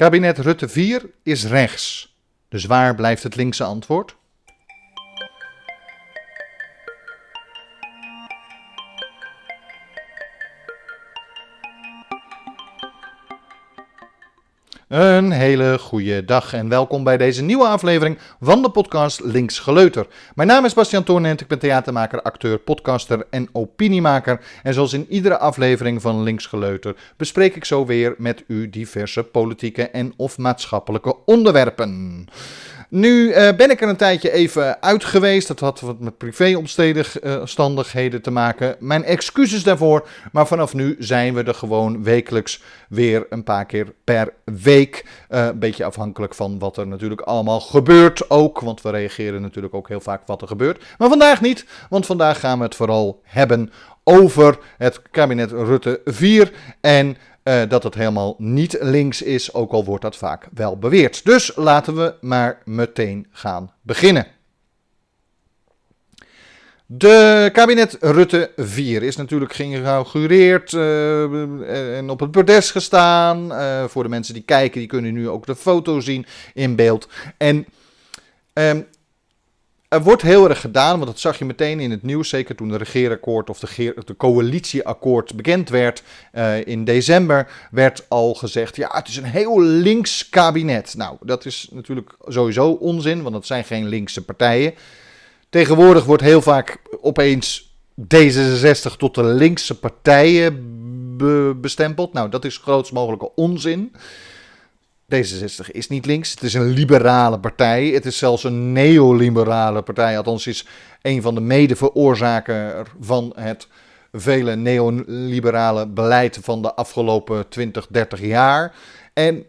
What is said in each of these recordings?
Kabinet Rutte 4 is rechts. Dus waar blijft het linkse antwoord? Een hele goede dag en welkom bij deze nieuwe aflevering van de podcast Links Geleuter. Mijn naam is Bastiaan Toornent, ik ben theatermaker, acteur, podcaster en opiniemaker. En zoals in iedere aflevering van Links Geleuter bespreek ik zo weer met u diverse politieke en of maatschappelijke onderwerpen. Nu eh, ben ik er een tijdje even uit geweest. Dat had wat met privéomstandigheden uh, te maken. Mijn excuses daarvoor. Maar vanaf nu zijn we er gewoon wekelijks weer een paar keer per week. Uh, een beetje afhankelijk van wat er natuurlijk allemaal gebeurt ook. Want we reageren natuurlijk ook heel vaak wat er gebeurt. Maar vandaag niet. Want vandaag gaan we het vooral hebben over het kabinet Rutte 4 en uh, dat het helemaal niet links is, ook al wordt dat vaak wel beweerd. Dus laten we maar meteen gaan beginnen. De kabinet Rutte 4 is natuurlijk geïnaugureerd uh, en op het bordes gestaan. Uh, voor de mensen die kijken, die kunnen nu ook de foto zien in beeld. En um, er wordt heel erg gedaan, want dat zag je meteen in het nieuws, zeker toen de regeerakkoord of de, de coalitieakkoord bekend werd uh, in december, werd al gezegd, ja, het is een heel links kabinet. Nou, dat is natuurlijk sowieso onzin, want het zijn geen linkse partijen. Tegenwoordig wordt heel vaak opeens D66 tot de linkse partijen be bestempeld. Nou, dat is grootst mogelijke onzin. D66 is niet links. Het is een liberale partij. Het is zelfs een neoliberale partij. Althans, is een van de mede-veroorzaker van het vele neoliberale beleid van de afgelopen 20, 30 jaar. En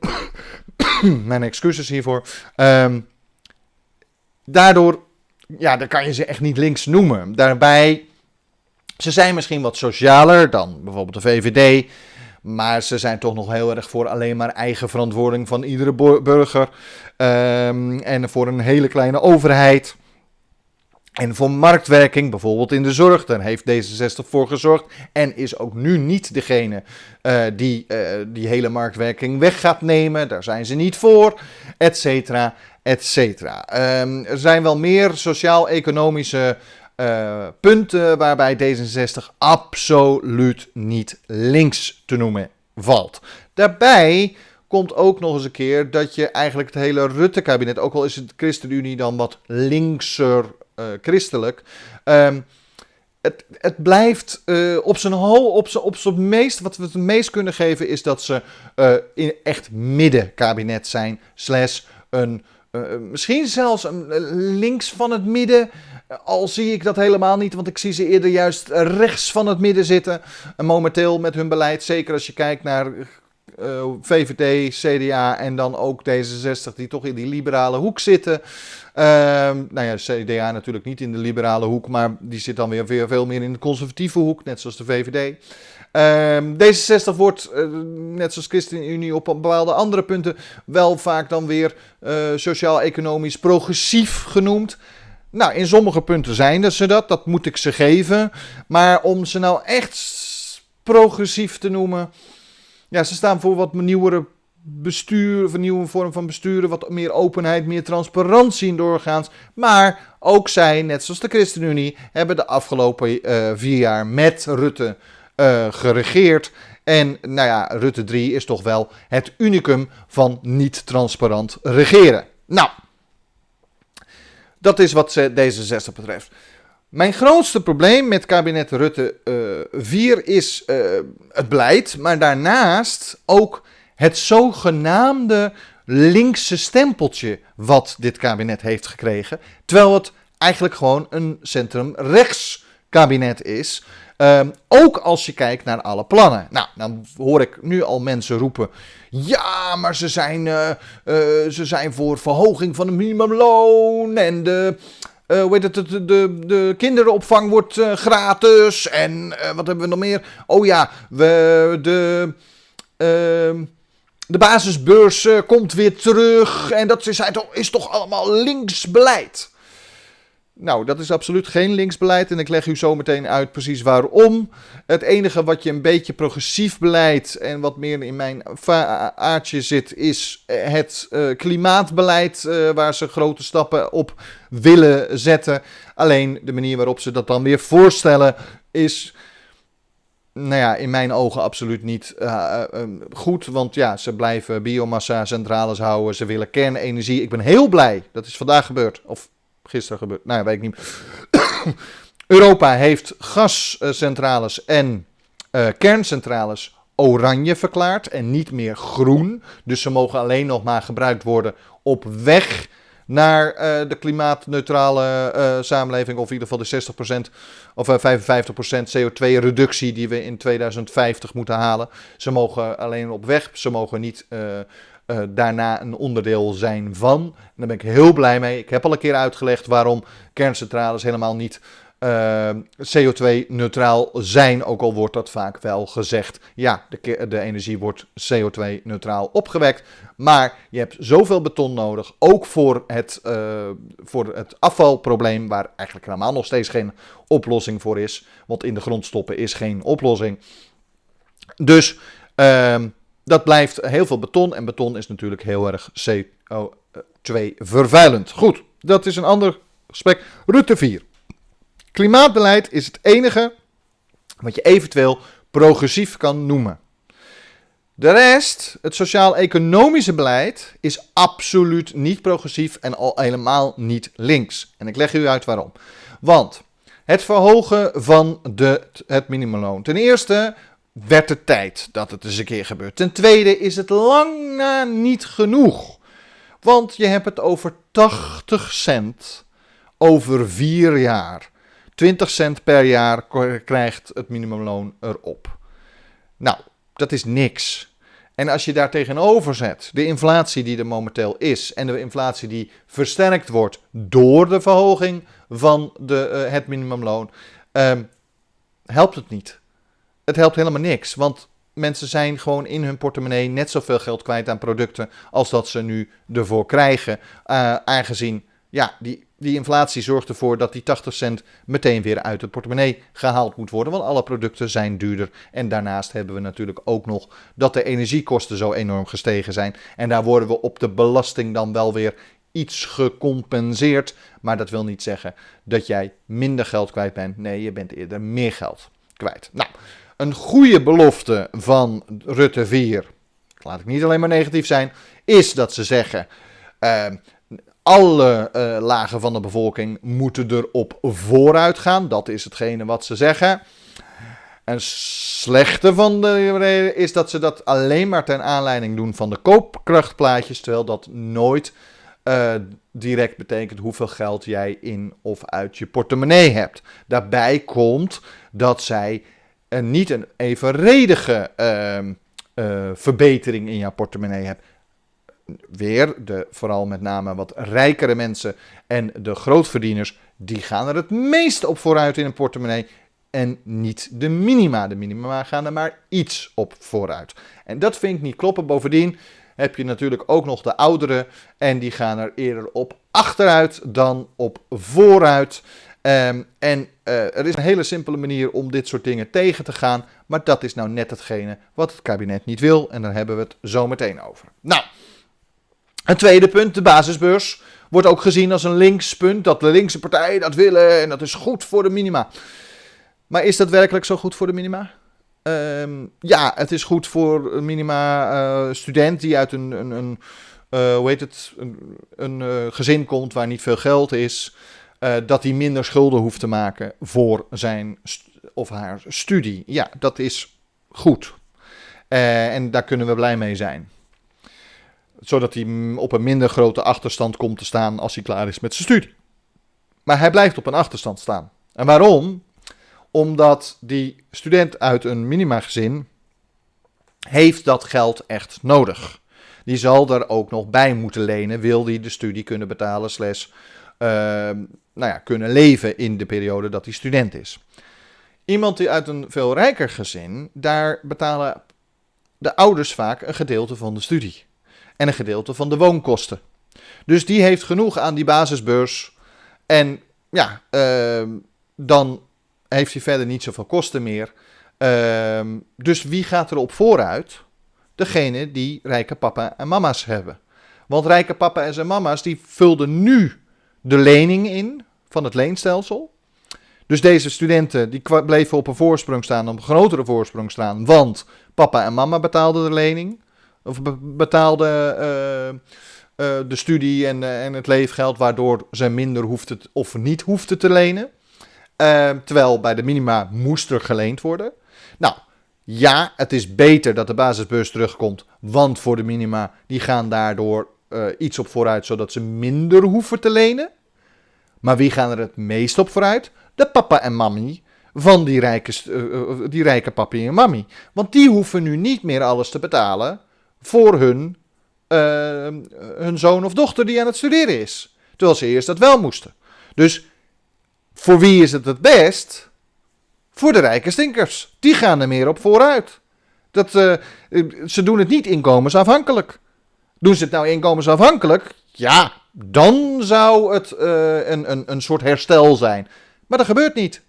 mijn excuses hiervoor. Um, daardoor, ja, dan kan je ze echt niet links noemen. Daarbij, ze zijn misschien wat socialer dan bijvoorbeeld de VVD. Maar ze zijn toch nog heel erg voor alleen maar eigen verantwoording van iedere burger. Um, en voor een hele kleine overheid. En voor marktwerking, bijvoorbeeld in de zorg, daar heeft D66 voor gezorgd. En is ook nu niet degene uh, die uh, die hele marktwerking weg gaat nemen. Daar zijn ze niet voor, et cetera, et cetera. Um, er zijn wel meer sociaal-economische uh, punten waarbij D66 absoluut niet links te noemen valt. Daarbij komt ook nog eens een keer dat je eigenlijk het hele Rutte-kabinet, ook al is het ChristenUnie dan wat linkser uh, christelijk, um, het, het, blijft uh, op zijn ho, op zijn, op zijn meest, wat we het meest kunnen geven, is dat ze in echt middenkabinet zijn, slash een, misschien zelfs een links van het midden, al zie ik dat helemaal niet, want ik zie ze eerder juist rechts van het midden zitten. En momenteel met hun beleid, zeker als je kijkt naar eh, VVD, CDA en dan ook D66, die toch in die liberale hoek zitten. Uh, nou ja, CDA natuurlijk niet in de liberale hoek, maar die zit dan weer veel meer in de conservatieve hoek, net zoals de VVD. Uh, D66 wordt, uh, net zoals ChristenUnie, op bepaalde andere punten wel vaak dan weer uh, sociaal-economisch progressief genoemd. Nou, in sommige punten zijn ze dat, dat moet ik ze geven. Maar om ze nou echt progressief te noemen. Ja, ze staan voor wat nieuwere bestuur, of een nieuwe vorm van besturen, wat meer openheid, meer transparantie doorgaans. Maar ook zij, net zoals de ChristenUnie, hebben de afgelopen uh, vier jaar met Rutte uh, geregeerd. En nou ja, Rutte 3 is toch wel het unicum van niet transparant regeren. Nou, dat is wat D66 betreft. Mijn grootste probleem met kabinet Rutte uh, 4 is uh, het beleid, maar daarnaast ook het zogenaamde linkse stempeltje wat dit kabinet heeft gekregen. Terwijl het eigenlijk gewoon een centrum-rechts kabinet is. Um, ook als je kijkt naar alle plannen. Nou, dan hoor ik nu al mensen roepen. Ja, maar ze zijn, uh, uh, ze zijn voor verhoging van het minimumloon. En de, uh, hoe heet het, de, de, de kinderopvang wordt gratis. En wat hebben we nog meer? Oh ja, we, de, ehm, de basisbeurs komt weer terug. En dat is, is toch allemaal links beleid. Nou, dat is absoluut geen linksbeleid en ik leg u zo meteen uit precies waarom. Het enige wat je een beetje progressief beleid en wat meer in mijn aardje zit, is het uh, klimaatbeleid uh, waar ze grote stappen op willen zetten. Alleen de manier waarop ze dat dan weer voorstellen is nou ja, in mijn ogen absoluut niet uh, goed. Want ja, ze blijven biomassa-centrales houden. Ze willen kernenergie. Ik ben heel blij. Dat is vandaag gebeurd. Of gisteren gebeurd. Nou ja, weet ik niet. Europa heeft gascentrales en uh, kerncentrales oranje verklaard. En niet meer groen. Dus ze mogen alleen nog maar gebruikt worden op weg naar uh, de klimaatneutrale uh, samenleving, of in ieder geval de 60% of uh, 55% CO2-reductie die we in 2050 moeten halen. Ze mogen alleen op weg, ze mogen niet daarna een onderdeel zijn van. En daar ben ik heel blij mee. Ik heb al een keer uitgelegd waarom kerncentrales helemaal niet uh, CO2-neutraal zijn, ook al wordt dat vaak wel gezegd. Ja, de, de energie wordt CO2-neutraal opgewekt, maar je hebt zoveel beton nodig, ook voor het, uh, voor het afvalprobleem, waar eigenlijk helemaal nog steeds geen oplossing voor is, want in de grond stoppen is geen oplossing. Dus uh, dat blijft heel veel beton en beton is natuurlijk heel erg CO2-vervuilend. Goed, dat is een ander gesprek. Rutte 4. Klimaatbeleid is het enige wat je eventueel progressief kan noemen. De rest, het sociaal-economische beleid, is absoluut niet progressief en al helemaal niet links. En ik leg u uit waarom. Want het verhogen van de, het minimumloon. Ten eerste werd het tijd dat het eens een keer gebeurt. Ten tweede is het lang na niet genoeg. Want je hebt het over 80 cent over vier jaar. 20 cent per jaar krijgt het minimumloon erop. Nou, dat is niks. En als je daar tegenover zet de inflatie die er momenteel is en de inflatie die versterkt wordt door de verhoging van de, uh, het minimumloon, um, helpt het niet. Het helpt helemaal niks, want mensen zijn gewoon in hun portemonnee net zoveel geld kwijt aan producten als dat ze nu ervoor krijgen, uh, aangezien ja, die die inflatie zorgt ervoor dat die 80 cent meteen weer uit het portemonnee gehaald moet worden. Want alle producten zijn duurder. En daarnaast hebben we natuurlijk ook nog dat de energiekosten zo enorm gestegen zijn. En daar worden we op de belasting dan wel weer iets gecompenseerd. Maar dat wil niet zeggen dat jij minder geld kwijt bent. Nee, je bent eerder meer geld kwijt. Nou, een goede belofte van Rutte 4, laat ik niet alleen maar negatief zijn, is dat ze zeggen. Uh, alle uh, lagen van de bevolking moeten erop vooruit gaan. Dat is hetgene wat ze zeggen. En slechte van de reden is dat ze dat alleen maar ten aanleiding doen van de koopkrachtplaatjes. Terwijl dat nooit uh, direct betekent hoeveel geld jij in of uit je portemonnee hebt. Daarbij komt dat zij uh, niet een evenredige ehm, verbetering in jouw portemonnee hebben weer, de, vooral met name wat rijkere mensen en de grootverdieners, die gaan er het meest op vooruit in een portemonnee. En niet de minima. De minima gaan er maar iets op vooruit. En dat vind ik niet kloppen. Bovendien heb je natuurlijk ook nog de ouderen. En die gaan er eerder op achteruit dan op vooruit. Um, en uh, er is een hele simpele manier om dit soort dingen tegen te gaan. Maar dat is nou net hetgene wat het kabinet niet wil. En daar hebben we het zo meteen over. Nou. Een tweede punt, de basisbeurs, wordt ook gezien als een linkspunt. Dat de linkse partijen dat willen en dat is goed voor de minima. Maar is dat werkelijk zo goed voor de minima? Um, ja, het is goed voor een minima uh, student die uit een, een, een heet het, een, gezin komt waar niet veel geld is. Dat hij minder schulden hoeft te maken voor zijn of haar studie. Ja, dat is goed. en daar kunnen we blij mee zijn zodat hij op een minder grote achterstand komt te staan als hij klaar is met zijn studie. Maar hij blijft op een achterstand staan. En waarom? Omdat die student uit een minimagezin heeft dat geld echt nodig. Die zal er ook nog bij moeten lenen, wil hij de studie kunnen betalen, slash, nou ja, kunnen leven in de periode dat hij student is. Iemand die uit een veel rijker gezin, daar betalen de ouders vaak een gedeelte van de studie en een gedeelte van de woonkosten. Dus die heeft genoeg aan die basisbeurs. En ja, ehm, dan heeft hij verder niet zoveel kosten meer. Ehm, dus wie gaat er op vooruit? Degene die rijke papa en mama's hebben. Want rijke papa en zijn mama's die vulden nu de lening in van het leenstelsel. Dus deze studenten die bleven op een voorsprong staan, op een grotere voorsprong staan, want papa en mama betaalden de lening. Of betaalden uh, uh, de studie en, uh, en het leefgeld, waardoor ze minder hoefden of niet hoefden te lenen. Ehm, terwijl bij de minima moest er geleend worden. Nou, ja, het is beter dat de basisbeurs terugkomt, want voor de minima, die gaan daardoor iets op vooruit, zodat ze minder hoeven te lenen. Maar wie gaan er het meest op vooruit? De papa en mami van die rijke, uh, die rijke papi en mami. Want die hoeven nu niet meer alles te betalen voor hun, hun zoon of dochter die aan het studeren is. Terwijl ze eerst dat wel moesten. Dus voor wie is het het best? Voor de rijke stinkers. Die gaan er meer op vooruit. Dat, ze doen het niet inkomensafhankelijk. Doen ze het nou inkomensafhankelijk? Ja, dan zou het uh, een, een, een soort herstel zijn. Maar dat gebeurt niet.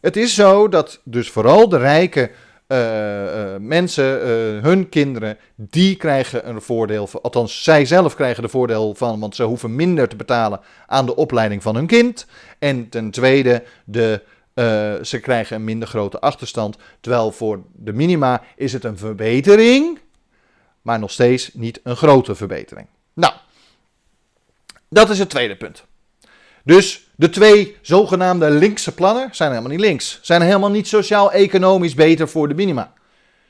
Het is zo dat dus vooral de rijke uh, uh, mensen, hun kinderen, die krijgen een voordeel. Van, althans, zij zelf krijgen er voordeel van, want ze hoeven minder te betalen aan de opleiding van hun kind. En ten tweede, de, ze krijgen een minder grote achterstand. Terwijl voor de minima is het een verbetering, maar nog steeds niet een grote verbetering. Nou, dat is het tweede punt. Dus de twee zogenaamde linkse plannen zijn helemaal niet links. Zijn helemaal niet sociaal-economisch beter voor de minima.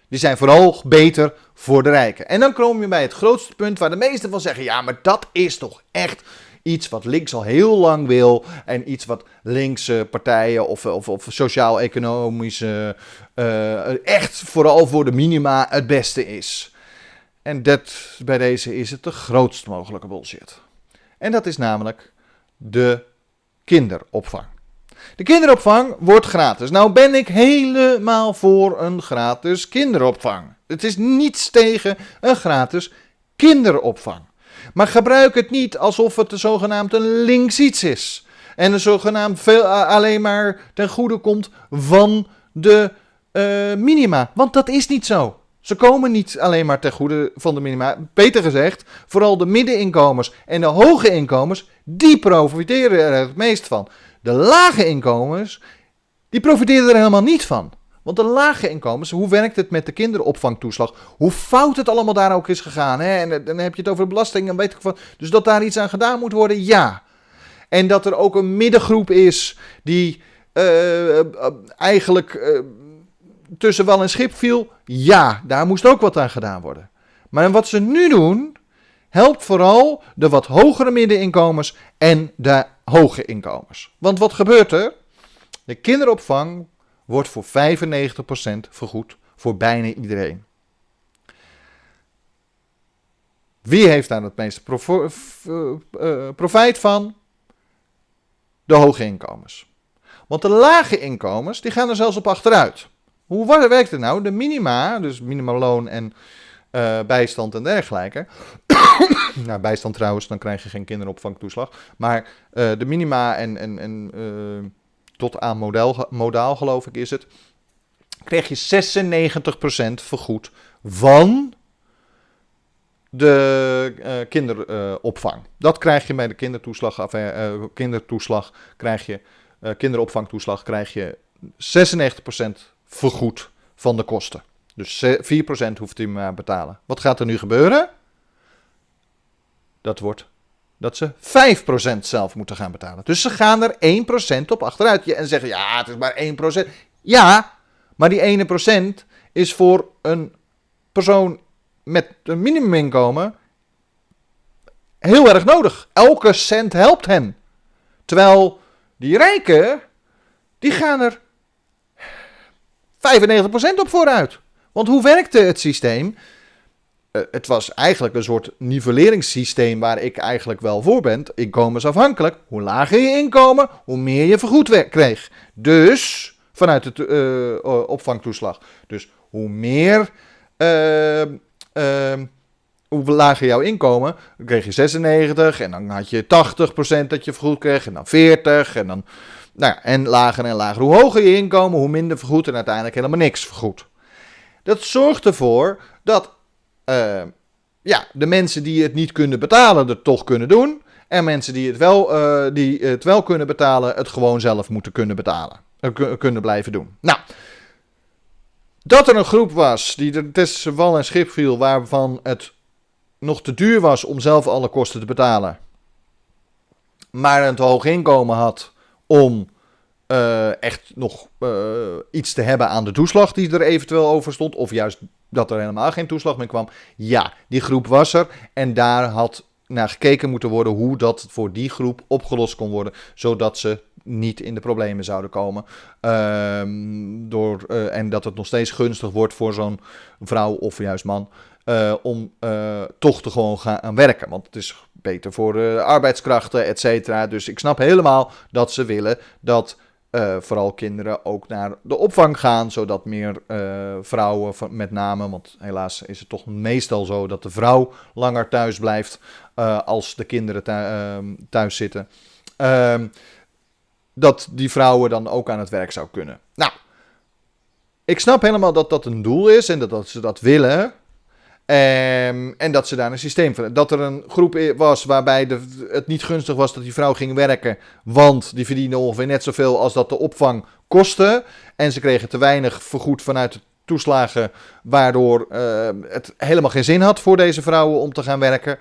Die zijn vooral beter voor de rijken. En dan kom je bij het grootste punt waar de meesten van zeggen: ja, maar dat is toch echt iets wat links al heel lang wil. En iets wat linkse partijen of, of, of sociaal-economische. Uh, echt vooral voor de minima het beste is. En dat bij deze is het de grootst mogelijke bullshit. En dat is namelijk de kinderopvang. De kinderopvang wordt gratis. Nou ben ik helemaal voor een gratis kinderopvang. Het is niets tegen een gratis kinderopvang. Maar gebruik het niet alsof het een zogenaamd een links iets is. En een zogenaamd veel, alleen maar ten goede komt van de uh, minima. Want dat is niet zo. Ze komen niet alleen maar ten goede van de minima. Beter gezegd, vooral de middeninkomens en de hoge inkomens, die profiteren er het meest van. De lage inkomens, die profiteren er helemaal niet van. Want de lage inkomens, hoe werkt het met de kinderopvangtoeslag? Hoe fout het allemaal daar ook is gegaan. Hè? En dan heb je het over de belasting en weet ik van. Dus dat daar iets aan gedaan moet worden, ja. En dat er ook een middengroep is die uh, eigenlijk uh, tussen wal en schip viel, ja, daar moest ook wat aan gedaan worden. Maar wat ze nu doen, helpt vooral de wat hogere middeninkomens en de hoge inkomens. Want wat gebeurt er? De kinderopvang wordt voor 95% vergoed voor bijna iedereen. Wie heeft daar het meeste eh, profijt van? De hoge inkomens. Want de lage inkomens, die gaan er zelfs op achteruit. Hoe werkt het nou? De minima, dus minimumloon en uh, bijstand en dergelijke. nou, bijstand trouwens, dan krijg je geen kinderopvangtoeslag. Maar uh, de minima en, en, en uh, tot aan model, modaal, geloof ik, is het. Krijg je 96% vergoed van de kinderopvang. Dat krijg je bij de kindertoeslag, kindertoeslag krijg je, kinderopvangtoeslag krijg je 96% vergoed van de kosten. Dus 4% hoeft hij maar betalen. Wat gaat er nu gebeuren? Dat wordt dat ze 5% zelf moeten gaan betalen. Dus ze gaan er 1% op achteruit. En zeggen, ja, het is maar 1%. Ja, maar die ene procent is voor een persoon met een minimuminkomen heel erg nodig. Elke cent helpt hen. Terwijl die rijken, die gaan er 95% op vooruit. Want hoe werkte het systeem? Uh, het was eigenlijk een soort nivelleringssysteem waar ik eigenlijk wel voor ben. Inkomensafhankelijk. Hoe lager je inkomen, hoe meer je vergoed kreeg. Dus, vanuit de uh, opvangtoeslag. Dus hoe meer uh, hoe lager jouw inkomen, dan kreeg je 96 en dan had je 80% dat je vergoed kreeg en dan 40 en dan, nou ja, en lager en lager. Hoe hoger je inkomen, hoe minder vergoed en uiteindelijk helemaal niks vergoed. Dat zorgt ervoor dat uh, ja, de mensen die het niet kunnen betalen het toch kunnen doen. En mensen die het wel, uh, die het wel kunnen betalen, het gewoon zelf moeten kunnen betalen. Uh, kunnen blijven doen. Nou, dat er een groep was die er tussen wal en schip viel, waarvan het nog te duur was om zelf alle kosten te betalen. Maar een te hoog inkomen had om uh, echt nog uh, iets te hebben aan de toeslag die er eventueel over stond. Of juist dat er helemaal geen toeslag meer kwam. Ja, die groep was er. En daar had naar gekeken moeten worden hoe dat voor die groep opgelost kon worden. Zodat ze niet in de problemen zouden komen. Uh, door, uh, en dat het nog steeds gunstig wordt voor zo'n vrouw of juist man. Uh, om uh, toch te gewoon gaan werken. Want het is beter voor arbeidskrachten, et cetera. Dus ik snap helemaal dat ze willen dat uh, vooral kinderen ook naar de opvang gaan, zodat meer uh, vrouwen met name, want helaas is het toch meestal zo dat de vrouw langer thuis blijft uh, als de kinderen thu thuis zitten, ehm, dat die vrouwen dan ook aan het werk zou kunnen. Nou, ik snap helemaal dat dat een doel is en dat ze dat willen. Um, en dat ze daar een systeem van. Dat er een groep was waarbij de, het niet gunstig was dat die vrouw ging werken. Want die verdiende ongeveer net zoveel als dat de opvang kostte. En ze kregen te weinig vergoed vanuit de toeslagen. Waardoor uh, het helemaal geen zin had voor deze vrouwen om te gaan werken.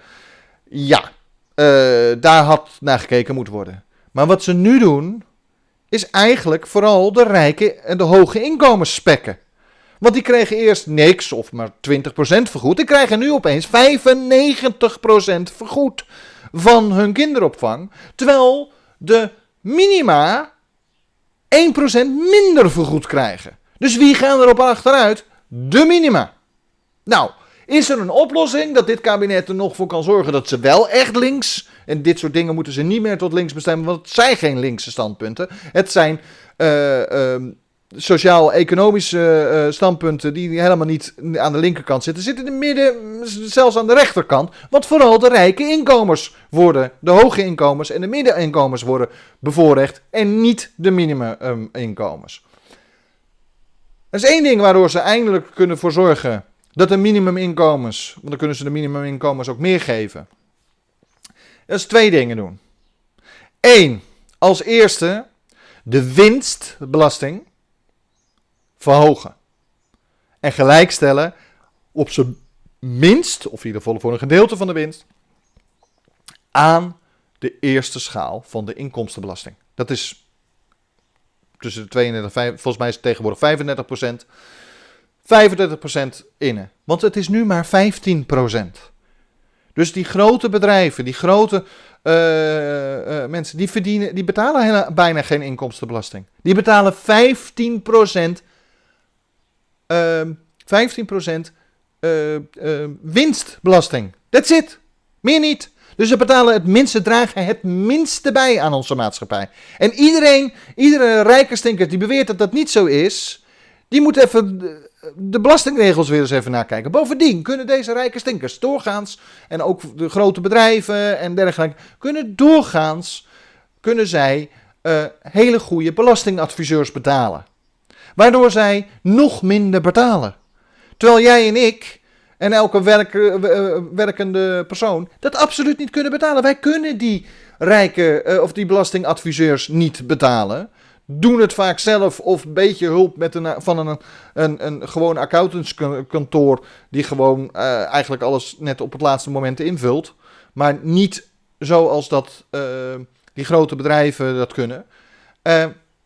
Ja, uh, daar had naar gekeken moeten worden. Maar wat ze nu doen. Is eigenlijk vooral de rijke en de hoge inkomens spekken. Want die kregen eerst niks of maar 20% vergoed. Die krijgen nu opeens 95% vergoed van hun kinderopvang. Terwijl de minima 1% minder vergoed krijgen. Dus wie gaan erop achteruit? De minima. Nou, is er een oplossing dat dit kabinet er nog voor kan zorgen dat ze wel echt links. En dit soort dingen moeten ze niet meer tot links bestemmen, want het zijn geen linkse standpunten. Het zijn. Uh, uh, sociaal-economische uh, standpunten die helemaal niet aan de linkerkant zitten, zitten in het midden, zelfs aan de rechterkant. Want vooral de rijke inkomens worden, de hoge inkomens en de middeninkomens worden bevoorrecht en niet de minimuminkomens. Dat is één ding waardoor ze eindelijk kunnen voor zorgen dat de minimuminkomens, want dan kunnen ze de minimuminkomens ook meer geven. Dat is twee dingen doen. Eén, als eerste de winstbelasting verhogen. En gelijkstellen op zijn minst, of in ieder geval voor een gedeelte van de winst, aan de eerste schaal van de inkomstenbelasting. Dat is tussen de 32 en volgens mij is het tegenwoordig 35 procent. 35% innen. Want het is nu maar 15 procent. Dus die grote bedrijven, die grote uh, uh, mensen, die verdienen, die betalen bijna geen inkomstenbelasting. Die betalen 15 procent uh, 15% uh, uh, winstbelasting. That's it. Meer niet. Dus ze betalen het minste, dragen het minste bij aan onze maatschappij. En iedereen, iedere rijke stinker die beweert dat dat niet zo is, die moet even de, belastingregels weer eens even nakijken. Bovendien kunnen deze rijke stinkers doorgaans, en ook de grote bedrijven en dergelijke, kunnen doorgaans, kunnen zij uh, hele goede belastingadviseurs betalen. Waardoor zij nog minder betalen. Terwijl jij en ik en elke werk, uh, werkende persoon dat absoluut niet kunnen betalen. Wij kunnen die rijke uh, of die belastingadviseurs niet betalen. Doen het vaak zelf of een beetje hulp met een, van een, een, een gewoon accountantskantoor die gewoon eigenlijk alles net op het laatste moment invult. Maar niet zoals dat die grote bedrijven dat kunnen.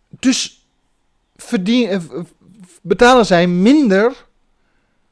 dus eh, betalen zij minder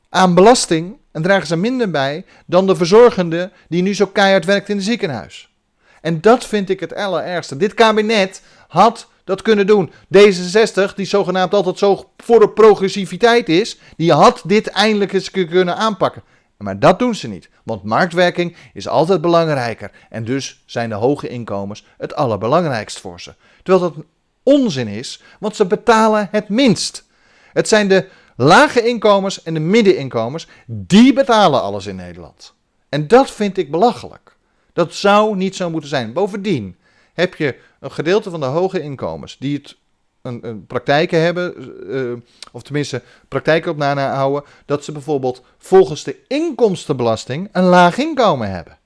aan belasting en dragen ze minder bij dan de verzorgende die nu zo keihard werkt in het ziekenhuis. En dat vind ik het allerergste. Dit kabinet had dat kunnen doen. D66, die zogenaamd altijd zo voor de progressiviteit is, die had dit eindelijk eens kunnen aanpakken. Maar dat doen ze niet, want marktwerking is altijd belangrijker. En dus zijn de hoge inkomens het allerbelangrijkst voor ze. Terwijl dat onzin is, want ze betalen het minst. Het zijn de lage inkomens en de middeninkomens, die betalen alles in Nederland. En dat vind ik belachelijk. Dat zou niet zo moeten zijn. Bovendien heb je een gedeelte van de hoge inkomens die het een, een praktijken hebben, uh, of tenminste praktijken op houden, dat ze bijvoorbeeld volgens de inkomstenbelasting een laag inkomen hebben.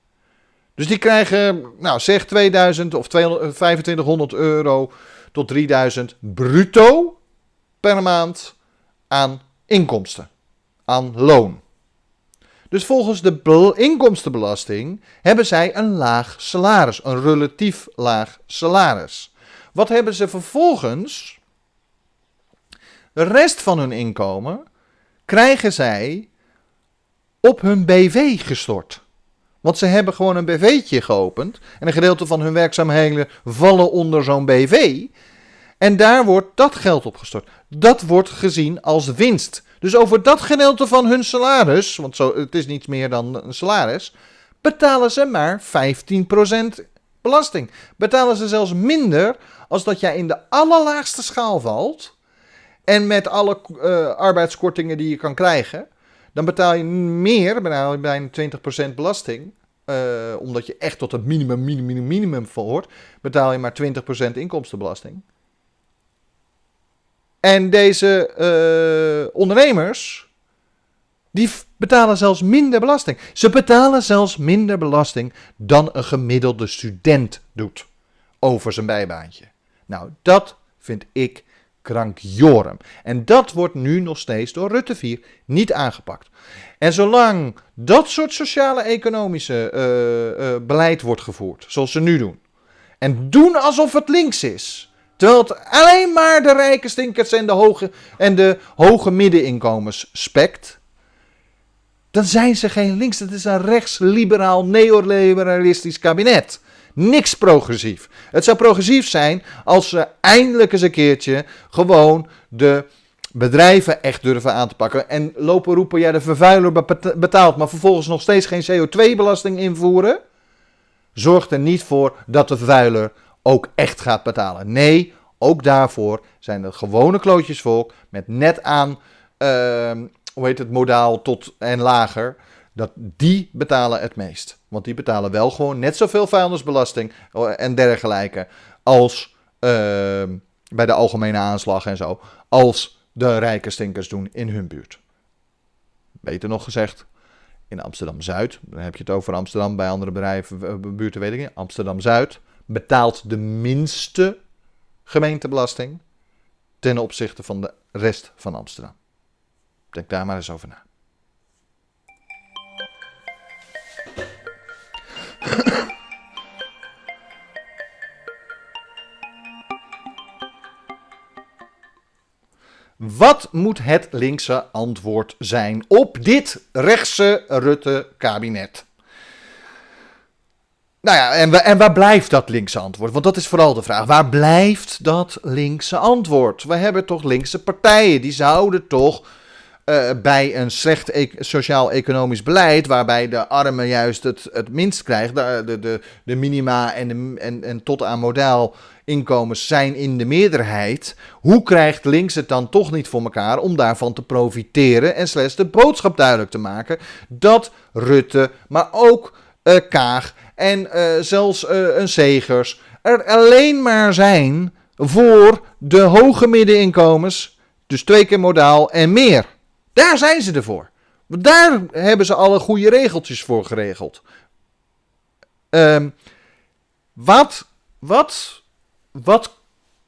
Dus die krijgen, nou zeg 2000 of 2500 euro tot 3000 bruto per maand aan inkomsten, aan loon. Dus volgens de inkomstenbelasting hebben zij een laag salaris, een relatief laag salaris. Wat hebben ze vervolgens? De rest van hun inkomen krijgen zij op hun BV gestort. Want ze hebben gewoon een BV'tje geopend. En een gedeelte van hun werkzaamheden vallen onder zo'n BV. En daar wordt dat geld opgestort. Dat wordt gezien als winst. Dus over dat gedeelte van hun salaris, want zo, het is niets meer dan een salaris, betalen ze maar 15% belasting. Betalen ze zelfs minder als dat jij in de allerlaagste schaal valt. En met alle uh, arbeidskortingen die je kan krijgen, dan betaal je meer, bijna, bijna 20% belasting. Uh, omdat je echt tot het minimum, minimum, minimum verhoort, betaal je maar 20% inkomstenbelasting. En deze uh, ondernemers, die betalen zelfs minder belasting. Ze betalen zelfs minder belasting dan een gemiddelde student doet over zijn bijbaantje. Nou, dat vind ik krankjorum. En dat wordt nu nog steeds door Rutte 4 niet aangepakt. En zolang dat soort sociale-economische uh, uh, beleid wordt gevoerd, zoals ze nu doen, en doen alsof het links is, terwijl het alleen maar de rijke stinkers en de hoge, en de hoge middeninkomens spekt, dan zijn ze geen links. Dat is een rechts-liberaal, neoliberalistisch kabinet. Niks progressief. Het zou progressief zijn als ze eindelijk eens een keertje gewoon de bedrijven echt durven aan te pakken. En lopen roepen, ja de vervuiler betaalt, maar vervolgens nog steeds geen CO2-belasting invoeren. Zorgt er niet voor dat de vervuiler ook echt gaat betalen. Nee, ook daarvoor zijn er gewone klootjesvolk met net aan, uh, hoe heet het, modaal tot en lager dat die betalen het meest. Want die betalen wel gewoon net zoveel vuilnisbelasting eh, en dergelijke als ehm, bij de algemene aanslag en zo, als de rijke stinkers doen in hun buurt. Beter nog gezegd, in Amsterdam-Zuid, dan heb je het over Amsterdam, bij andere bedrijven, eh, buurten weet ik niet, Amsterdam-Zuid betaalt de minste gemeentebelasting ten opzichte van de rest van Amsterdam. Denk daar maar eens over na. Wat moet het linkse antwoord zijn op dit rechtse Rutte-kabinet? Nou ja, en, en, waar blijft dat linkse antwoord? Want dat is vooral de vraag. Waar blijft dat linkse antwoord? We hebben toch linkse partijen. Die zouden toch uh, bij een slecht e sociaal-economisch beleid, waarbij de armen juist het, het minst krijgen, de, de, de, minima en, de, en, en tot aan model inkomens zijn in de meerderheid. Hoe krijgt links het dan toch niet voor elkaar om daarvan te profiteren en slechts de boodschap duidelijk te maken dat Rutte, maar ook uh, Kaag en uh, zelfs een Zegers er alleen maar zijn voor de hoge middeninkomens, dus twee keer modaal en meer. Daar zijn ze ervoor. Daar hebben ze alle goede regeltjes voor geregeld. Um, wat, wat, wat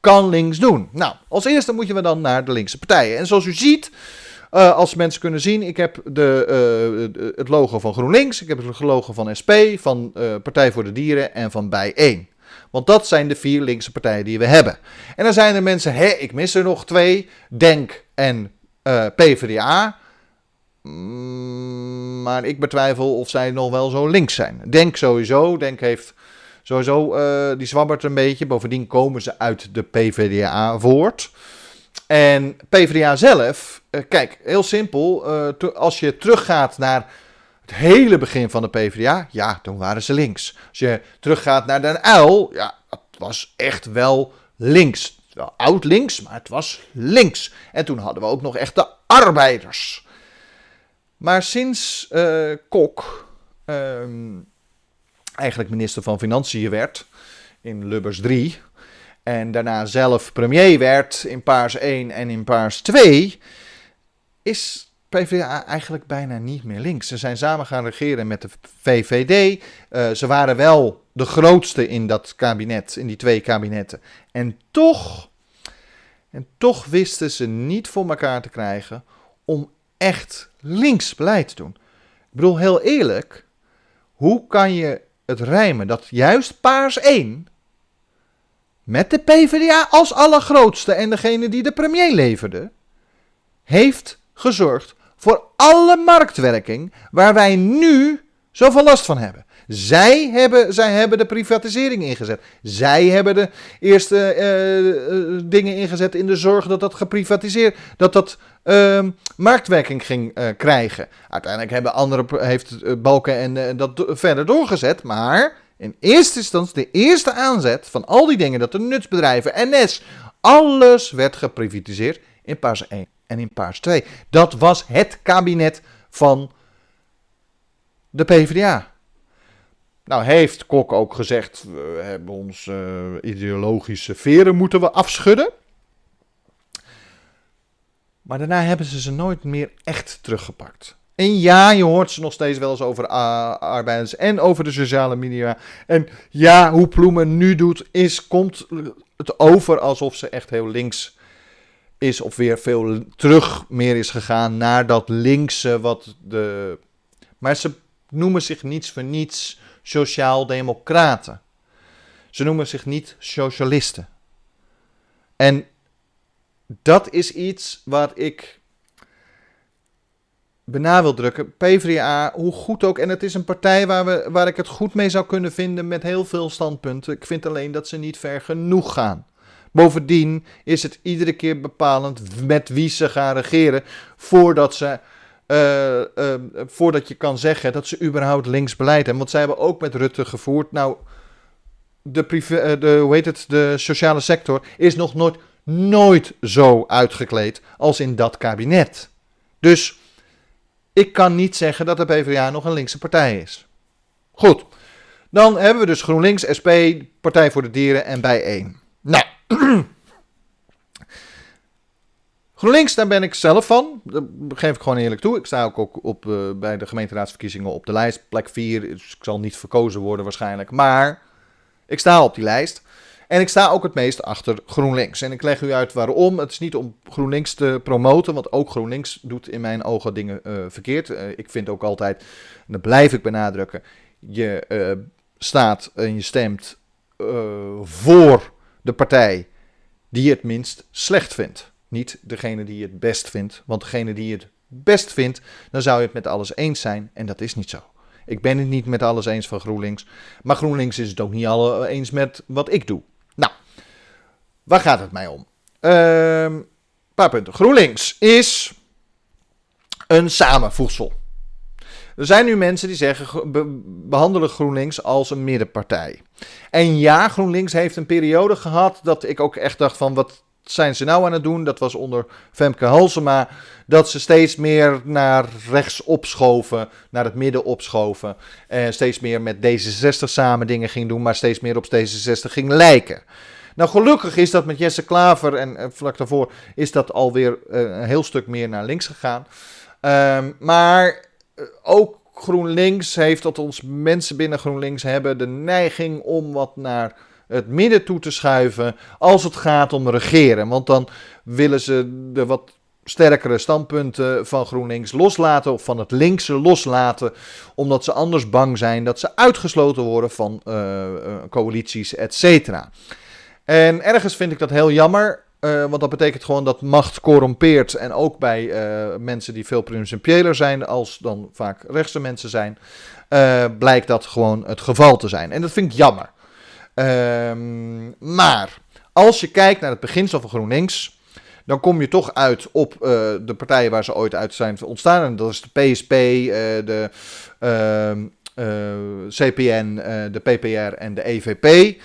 kan links doen? Nou, als eerste moeten we dan naar de linkse partijen. En zoals u ziet, uh, als mensen kunnen zien, ik heb de, uh, het logo van GroenLinks, ik heb het logo van SP, van uh, Partij voor de Dieren en van Bijeen. Want dat zijn de vier linkse partijen die we hebben. En dan zijn er mensen, hé, ik mis er nog twee, Denk en uh, PvdA. Mm, maar ik betwijfel of zij nog wel zo links zijn. Denk sowieso. Denk heeft sowieso, uh, die zwabbert een beetje. Bovendien komen ze uit de PvdA voort. En PvdA zelf, uh, kijk, heel simpel. als je teruggaat naar het hele begin van de PvdA, ja, toen waren ze links. Als je teruggaat naar Den Uil, ja, het was echt wel links wel oud links, maar het was links. En toen hadden we ook nog echt de arbeiders. Maar sinds uh, Kok ehm, eigenlijk minister van Financiën werd in Lubbers 3. En daarna zelf premier werd in Paars 1 en in Paars 2. Is PvdA eigenlijk bijna niet meer links. Ze zijn samen gaan regeren met de VVD. Uh, ze waren wel de grootste in dat kabinet, in die twee kabinetten. En toch, en toch wisten ze niet voor elkaar te krijgen om echt links beleid te doen. Ik bedoel, heel eerlijk, hoe kan je het rijmen dat juist Paars 1 met de PvdA als allergrootste en degene die de premier leverde, heeft gezorgd voor alle marktwerking waar wij nu zoveel last van hebben. Zij hebben, zij hebben de privatisering ingezet. Zij hebben de eerste uh, dingen ingezet in de zorg dat dat geprivatiseerd, dat dat uh, marktwerking ging uh, krijgen. Uiteindelijk hebben andere, heeft Balken en dat verder doorgezet, maar in eerste instantie de eerste aanzet van al die dingen, dat de nutsbedrijven, NS, alles werd geprivatiseerd in Paars 1 en in Paars 2. Dat was het kabinet van de PvdA. Nou heeft Kok ook gezegd, we hebben onze uh, ideologische veren moeten we afschudden. Maar daarna hebben ze ze nooit meer echt teruggepakt. En ja, je hoort ze nog steeds wel eens over arbeiders en over de sociale media. En ja, hoe Ploemen nu doet, is, komt het over alsof ze echt heel links is. Of weer veel terug meer is gegaan naar dat linkse wat de... Maar ze noemen zich niets voor niets sociaal-democraten. Ze noemen zich niet socialisten. En dat is iets wat ik bena wil drukken. PvdA, hoe goed ook. En het is een partij waar, we, waar ik het goed mee zou kunnen vinden met heel veel standpunten. Ik vind alleen dat ze niet ver genoeg gaan. Bovendien is het iedere keer bepalend met wie ze gaan regeren voordat ze uh, uh, voordat je kan zeggen dat ze überhaupt links beleid hebben. Want zij hebben ook met Rutte gevoerd. Nou, de, privé, uh, de, hoe het, de sociale sector is nog nooit, nooit zo uitgekleed als in dat kabinet. Dus ik kan niet zeggen dat de PvdA nog een linkse partij is. Goed, dan hebben we dus GroenLinks, SP, Partij voor de Dieren en Bijeen. Nou, GroenLinks, daar ben ik zelf van. Dat geef ik gewoon eerlijk toe. Ik sta ook, op, uh, bij de gemeenteraadsverkiezingen op de lijst. Plek 4. Dus ik zal niet verkozen worden waarschijnlijk. Maar ik sta op die lijst. En ik sta ook het meest achter GroenLinks. En ik leg u uit waarom. Het is niet om GroenLinks te promoten. Want ook GroenLinks doet in mijn ogen dingen uh, verkeerd. Uh, ik vind ook altijd, en dat blijf ik benadrukken. Je staat en je stemt voor de partij die het minst slecht vindt. Niet degene die het best vindt. Want degene die je het best vindt, dan zou je het met alles eens zijn. En dat is niet zo. Ik ben het niet met alles eens van GroenLinks. Maar GroenLinks is het ook niet alle eens met wat ik doe. Nou, waar gaat het mij om? Een ehm, paar punten. GroenLinks is een samenvoegsel. Er zijn nu mensen die zeggen, behandelen GroenLinks als een middenpartij. En ja, GroenLinks heeft een periode gehad dat ik ook echt dacht van, wat zijn ze nou aan het doen? Dat was onder Femke Halsema. Dat ze steeds meer naar rechts opschoven, naar het midden opschoven. En steeds meer met D66 samen dingen ging doen, maar steeds meer op D66 ging lijken. Nou, gelukkig is dat met Jesse Klaver en, vlak daarvoor is dat alweer uh, een heel stuk meer naar links gegaan. Um, maar ook GroenLinks heeft, dat ons mensen binnen GroenLinks hebben de neiging om wat naar het midden toe te schuiven als het gaat om regeren. Want dan willen ze de wat sterkere standpunten van GroenLinks loslaten of van het linkse loslaten, omdat ze anders bang zijn dat ze uitgesloten worden van uh, coalities, et cetera. En ergens vind ik dat heel jammer, uh, want dat betekent gewoon dat macht corrompeert en ook bij uh, mensen die veel principieler zijn als dan vaak rechtse mensen zijn, blijkt dat gewoon het geval te zijn. En dat vind ik jammer. Um, maar als je kijkt naar het beginsel van GroenLinks, dan kom je toch uit op de partijen waar ze ooit uit zijn ontstaan. En dat is de PSP, de uh, CPN, de PPR en de EVP.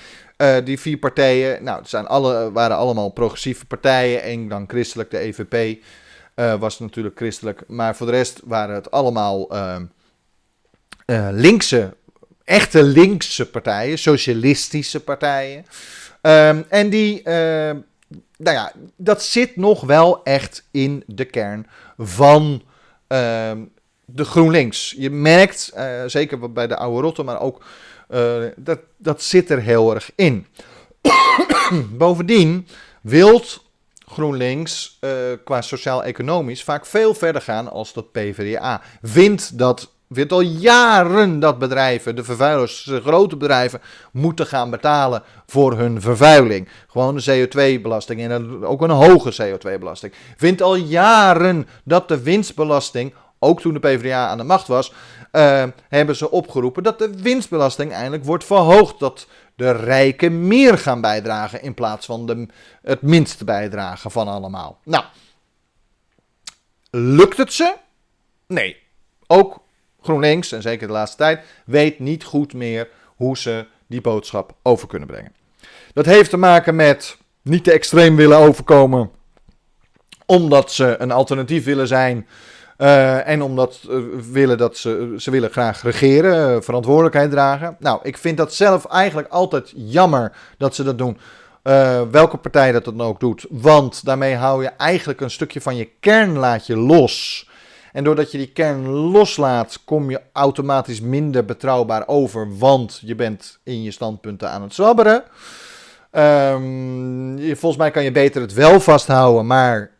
Die vier partijen, nou, het zijn alle, waren allemaal progressieve partijen. En dan christelijk, de EVP was natuurlijk christelijk. Maar voor de rest waren het allemaal uh, linkse, echte linkse partijen, socialistische partijen. Um, en die, uh, nou ja, dat zit nog wel echt in de kern van de GroenLinks. Je merkt, zeker bij de oude rotte, maar ook dat, dat zit er heel erg in. Bovendien wilt GroenLinks uh, qua sociaal-economisch vaak veel verder gaan als dat PvdA. Vindt dat vindt al jaren dat bedrijven, de vervuilers, de grote bedrijven, moeten gaan betalen voor hun vervuiling. Gewoon de CO2-belasting en ook een hoge CO2-belasting. Vindt al jaren dat de winstbelasting, ook toen de PvdA aan de macht was, uh, hebben ze opgeroepen dat de winstbelasting eindelijk wordt verhoogd. Dat de rijken meer gaan bijdragen in plaats van de, het minste bijdragen van allemaal. Nou, lukt het ze? Nee. Ook GroenLinks, en zeker de laatste tijd, weet niet goed meer hoe ze die boodschap over kunnen brengen. Dat heeft te maken met niet te extreem willen overkomen, omdat ze een alternatief willen zijn. Uh, en omdat uh, willen dat ze, ze willen graag regeren, uh, verantwoordelijkheid dragen. Nou, ik vind dat zelf eigenlijk altijd jammer dat ze dat doen. welke partij dat dan ook doet. Want daarmee hou je eigenlijk een stukje van je kern laat je los. En doordat je die kern loslaat, kom je automatisch minder betrouwbaar over, want je bent in je standpunten aan het zwabberen. Um, volgens mij kan je beter het wel vasthouden, maar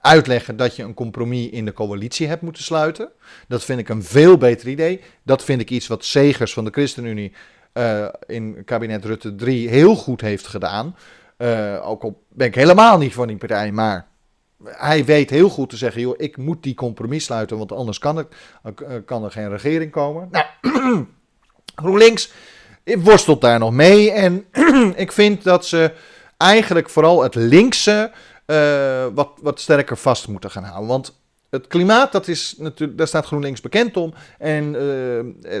uitleggen dat je een compromis in de coalitie hebt moeten sluiten. Dat vind ik een veel beter idee. Dat vind ik iets wat Segers van de ChristenUnie uh, in kabinet Rutte 3 heel goed heeft gedaan. Uh, ook al ben ik helemaal niet van die partij, maar hij weet heel goed te zeggen, joh, ik moet die compromis sluiten, want anders kan, eh, kan er geen regering komen. Nou, GroenLinks worstelt daar nog mee en ik vind dat ze eigenlijk vooral het linkse uh, wat, wat sterker vast moeten gaan houden. Want het klimaat, dat is natuurlijk, daar staat GroenLinks bekend om. En uh,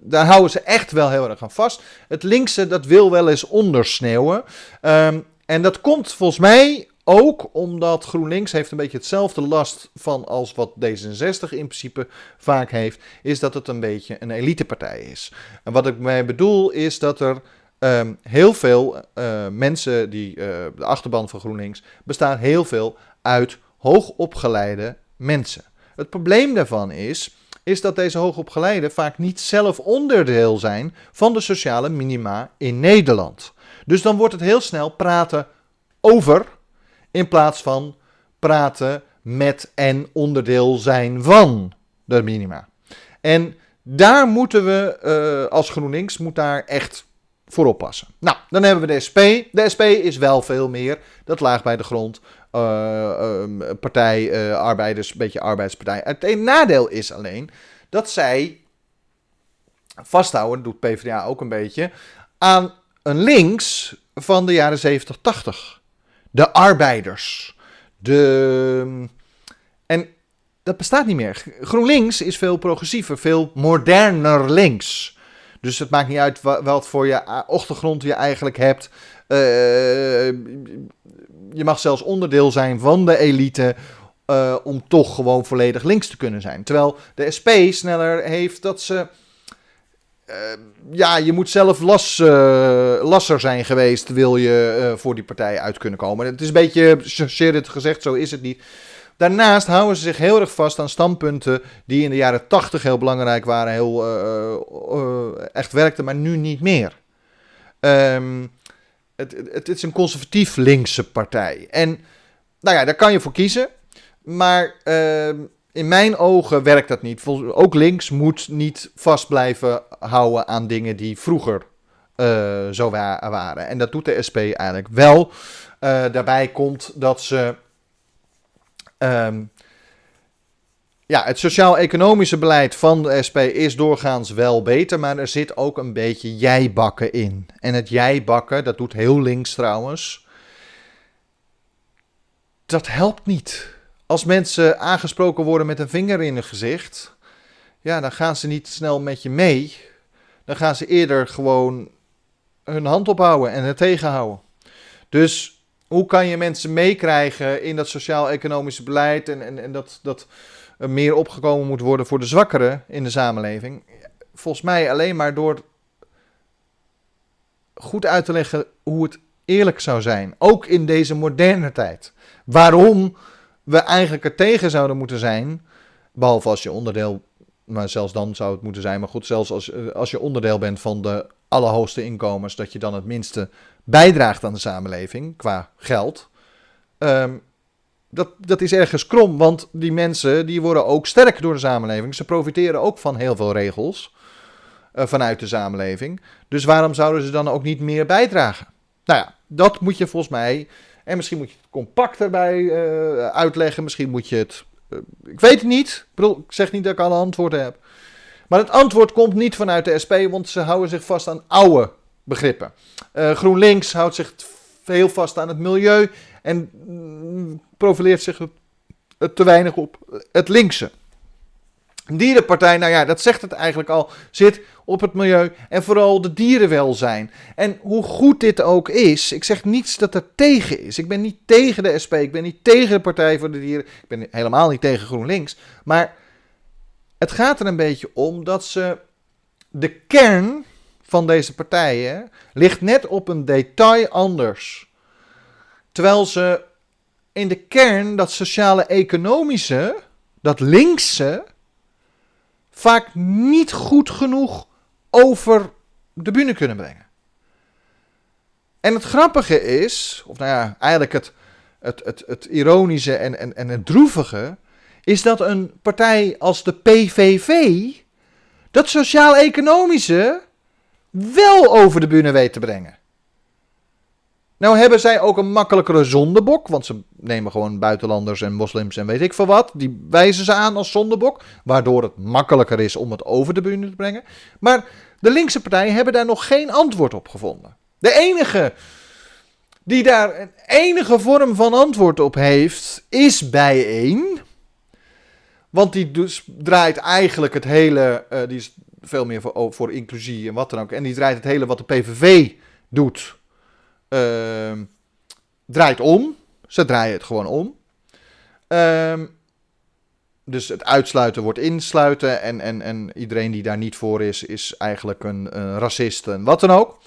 daar houden ze echt wel heel erg aan vast. Het linkse, dat wil wel eens ondersneeuwen. Um, en dat komt volgens mij ook omdat GroenLinks heeft een beetje hetzelfde last van als wat D66 in principe vaak heeft, is dat het een beetje een elitepartij is. En wat ik mij bedoel is dat er um, heel veel uh, mensen die uh, de achterban van GroenLinks bestaan heel veel uit hoogopgeleide mensen. Het probleem daarvan is, is dat deze hoogopgeleiden vaak niet zelf onderdeel zijn van de sociale minima in Nederland. Dus dan wordt het heel snel praten over in plaats van praten met en onderdeel zijn van de minima. En daar moeten we uh, als GroenLinks moet daar echt voor. Nou, dan hebben we de SP. De SP is wel veel meer. Dat laag bij de grond. Uh, uh, partij, uh, arbeiders, een beetje arbeidspartij. Het nadeel is alleen dat zij vasthouden, doet PvdA ook een beetje, aan een links van de jaren 70, 80 de arbeiders. De... En dat bestaat niet meer. GroenLinks is veel progressiever, veel moderner links. Dus het maakt niet uit wat voor je achtergrond je eigenlijk hebt. Uh, je mag zelfs onderdeel zijn van de elite. Uh, om toch gewoon volledig links te kunnen zijn. Terwijl de SP sneller heeft dat ze ja, je moet zelf las, lasser zijn geweest, wil je voor die partij uit kunnen komen. Het is een beetje, het gezegd, zo is het niet. Daarnaast houden ze zich heel erg vast aan standpunten die in de jaren 80 heel belangrijk waren, heel echt werkten, maar nu niet meer. Um, het, het, is een conservatief linkse partij. En nou ja, daar kan je voor kiezen. Maar ehm, in mijn ogen werkt dat niet. Ook links moet niet vast blijven houden aan dingen die vroeger zo waren. En dat doet de SP eigenlijk wel. Daarbij komt dat ze. Um, ja, het sociaal-economische beleid van de SP is doorgaans wel beter, maar er zit ook een beetje jijbakken in. En het jijbakken, dat doet heel links trouwens, dat helpt niet als mensen aangesproken worden met een vinger in hun gezicht, ja, dan gaan ze niet snel met je mee. Dan gaan ze eerder gewoon hun hand ophouden en het tegenhouden. Dus hoe kan je mensen meekrijgen in dat sociaal-economische beleid en, en, en dat, dat uh, meer opgekomen moet worden voor de zwakkeren in de samenleving. Volgens mij alleen maar door goed uit te leggen hoe het eerlijk zou zijn. Ook in deze moderne tijd. Waarom we eigenlijk er tegen zouden moeten zijn. Behalve als je onderdeel, maar zelfs dan zou het moeten zijn. Maar goed, zelfs als, eh, als je onderdeel bent van de allerhoogste inkomens, dat je dan het minste bijdraagt aan de samenleving qua geld. Um, dat, dat is ergens krom, want die mensen die worden ook sterk door de samenleving. Ze profiteren ook van heel veel regels uh, vanuit de samenleving. Dus waarom zouden ze dan ook niet meer bijdragen? Nou ja, dat moet je volgens mij. En misschien moet je het compact erbij uh, uitleggen. Misschien moet je het. Uh, ik weet het niet. Ik, bedoel, ik zeg niet dat ik alle antwoorden heb. Maar het antwoord komt niet vanuit de SP, want ze houden zich vast aan oude begrippen. GroenLinks houdt zich veel vast aan het milieu en mm, profileert zich te weinig op het linkse. Dierenpartij, nou ja, dat zegt het eigenlijk al, zit op het milieu en vooral de dierenwelzijn. En hoe goed dit ook is, ik zeg niets dat er tegen is. Ik ben niet tegen de SP, ik ben niet tegen de Partij voor de Dieren, ik ben helemaal niet tegen GroenLinks. Maar het gaat er een beetje om dat ze de kern van deze partijen ligt net op een detail anders. Terwijl ze in de kern dat sociale-economische, dat linkse, vaak niet goed genoeg over de bühne kunnen brengen. En het grappige is, of nou ja, eigenlijk het, het, het, het ironische en, en, en het droevige, is dat een partij als de PVV dat sociaal-economische wel over de bühne weet te brengen. Nou hebben zij ook een makkelijkere zondebok, want ze nemen gewoon buitenlanders en moslims en weet ik veel wat. Die wijzen ze aan als zondebok, waardoor het makkelijker is om het over de bühne te brengen. Maar de linkse partijen hebben daar nog geen antwoord op gevonden. De enige die daar een enige vorm van antwoord op heeft, is bijeen. Want die dus draait eigenlijk het hele, uh, die veel meer voor, voor inclusie en wat dan ook. En die draait het hele wat de PVV doet uh, draait om. Ze draaien het gewoon om. Um, dus het uitsluiten wordt insluiten. En, en, en iedereen die daar niet voor is, is eigenlijk een, een racist en wat dan ook.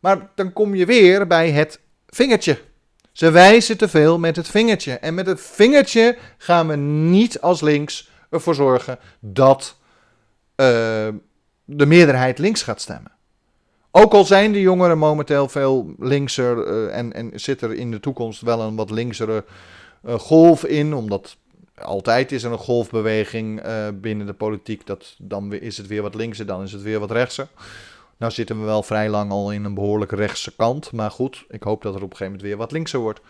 Maar dan kom je weer bij het vingertje. Ze wijzen te veel met het vingertje. En met het vingertje gaan we niet als links ervoor zorgen dat uh, de meerderheid links gaat stemmen. Ook al zijn de jongeren momenteel veel linkser uh, en, en zit er in de toekomst wel een wat linksere uh, golf in, omdat altijd is er een golfbeweging uh, binnen de politiek, dat, dan is het weer wat linkser, dan is het weer wat rechtser. Nou zitten we wel vrij lang al in een behoorlijk rechtse kant, maar goed, ik hoop dat er op een gegeven moment weer wat linkser wordt.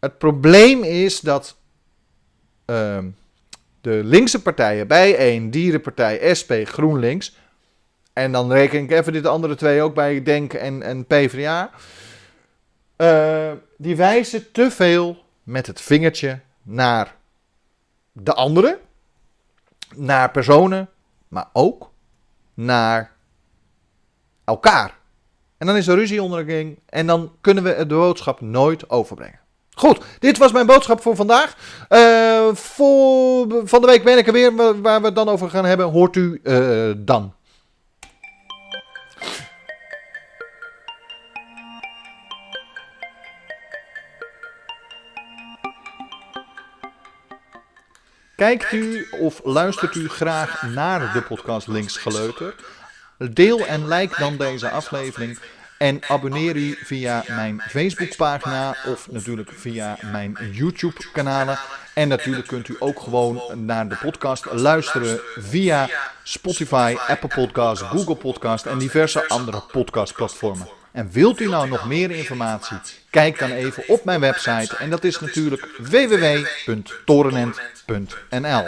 Het probleem is dat ehm, de linkse partijen, bij een Dierenpartij, SP, GroenLinks, en dan reken ik even dit andere twee ook bij Denk en, en PvdA. Uh, die wijzen te veel met het vingertje naar de anderen, naar personen, maar ook naar elkaar. En dan is er ruzie onderling en dan kunnen we de boodschap nooit overbrengen. Goed, dit was mijn boodschap voor vandaag. Uh, voor, van de week ben ik er weer, waar we het dan over gaan hebben, hoort u uh, dan. Kijkt u of luistert u graag naar de podcast Links Geleuter? Deel en like dan deze aflevering. En abonneer u via mijn Facebookpagina of natuurlijk via mijn YouTube-kanalen. En natuurlijk kunt u ook gewoon naar de podcast luisteren via Spotify, Apple Podcasts, Google Podcasts en diverse andere podcastplatformen. En wilt u nou nog meer informatie? Kijk dan even op mijn website en dat is natuurlijk www.torenent.nl.